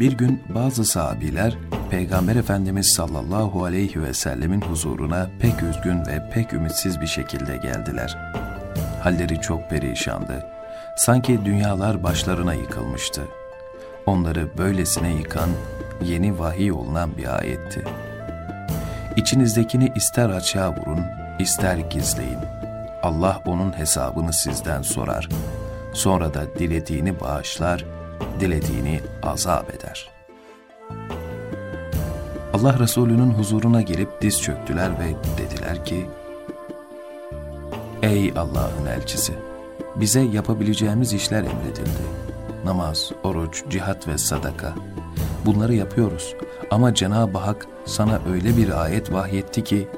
Bir gün bazı sahabiler Peygamber Efendimiz sallallahu aleyhi ve sellemin huzuruna pek üzgün ve pek ümitsiz bir şekilde geldiler. Halleri çok perişandı. Sanki dünyalar başlarına yıkılmıştı. Onları böylesine yıkan yeni vahiy olunan bir ayetti. İçinizdekini ister açığa vurun, ister gizleyin. Allah onun hesabını sizden sorar. Sonra da dilediğini bağışlar, dilediğini azap eder. Allah Resulü'nün huzuruna gelip diz çöktüler ve dediler ki, Ey Allah'ın elçisi! Bize yapabileceğimiz işler emredildi. Namaz, oruç, cihat ve sadaka. Bunları yapıyoruz ama Cenab-ı Hak sana öyle bir ayet vahyetti ki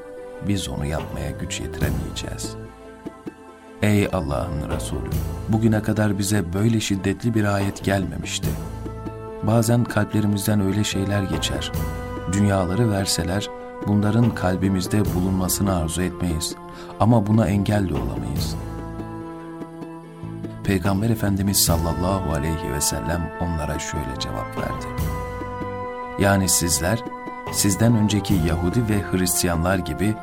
biz onu yapmaya güç yetiremeyeceğiz. Ey Allah'ın Resulü! Bugüne kadar bize böyle şiddetli bir ayet gelmemişti. Bazen kalplerimizden öyle şeyler geçer. Dünyaları verseler bunların kalbimizde bulunmasını arzu etmeyiz ama buna engel de olamayız. Peygamber Efendimiz sallallahu aleyhi ve sellem onlara şöyle cevap verdi. Yani sizler, sizden önceki Yahudi ve Hristiyanlar gibi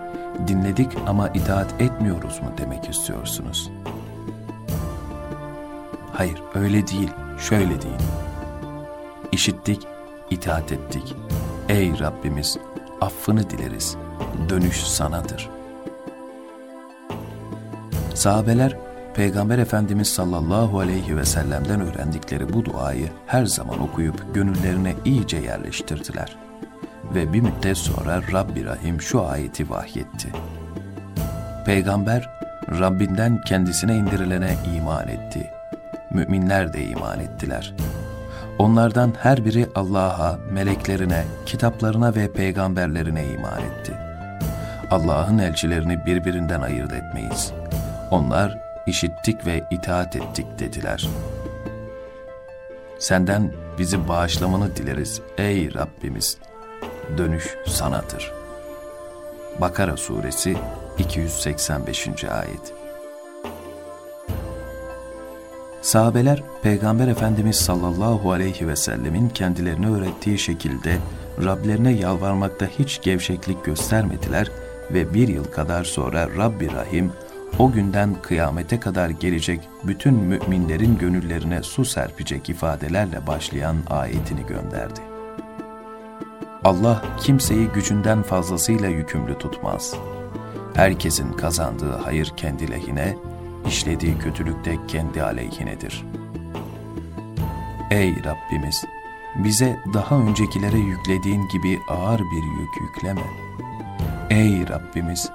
dinledik ama itaat etmiyoruz mu demek istiyorsunuz? Hayır, öyle değil, şöyle değil. İşittik, itaat ettik. Ey Rabbimiz, affını dileriz, dönüş sanadır. Sahabeler, Peygamber Efendimiz sallallahu aleyhi ve sellem'den öğrendikleri bu duayı her zaman okuyup gönüllerine iyice yerleştirdiler. Ve bir müddet sonra Rabbi Rahim şu ayeti vahyetti. Peygamber, Rabbinden kendisine indirilene iman etti. Müminler de iman ettiler. Onlardan her biri Allah'a, meleklerine, kitaplarına ve peygamberlerine iman etti. Allah'ın elçilerini birbirinden ayırt etmeyiz. Onlar işittik ve itaat ettik dediler. Senden bizi bağışlamanı dileriz ey Rabbimiz. Dönüş sanadır. Bakara Suresi 285. Ayet Sahabeler, Peygamber Efendimiz sallallahu aleyhi ve sellemin kendilerine öğrettiği şekilde Rablerine yalvarmakta hiç gevşeklik göstermediler ve bir yıl kadar sonra Rabbi Rahim o günden kıyamete kadar gelecek bütün müminlerin gönüllerine su serpecek ifadelerle başlayan ayetini gönderdi. Allah kimseyi gücünden fazlasıyla yükümlü tutmaz. Herkesin kazandığı hayır kendi lehine, işlediği kötülük de kendi aleyhinedir. Ey Rabbimiz! Bize daha öncekilere yüklediğin gibi ağır bir yük yükleme. Ey Rabbimiz!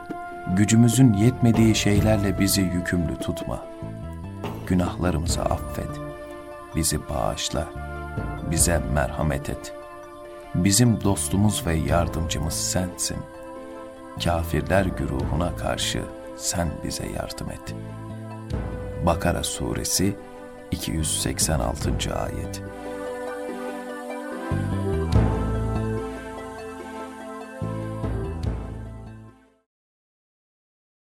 gücümüzün yetmediği şeylerle bizi yükümlü tutma. Günahlarımızı affet. Bizi bağışla. Bize merhamet et. Bizim dostumuz ve yardımcımız sensin. Kafirler güruhuna karşı sen bize yardım et. Bakara Suresi 286. Ayet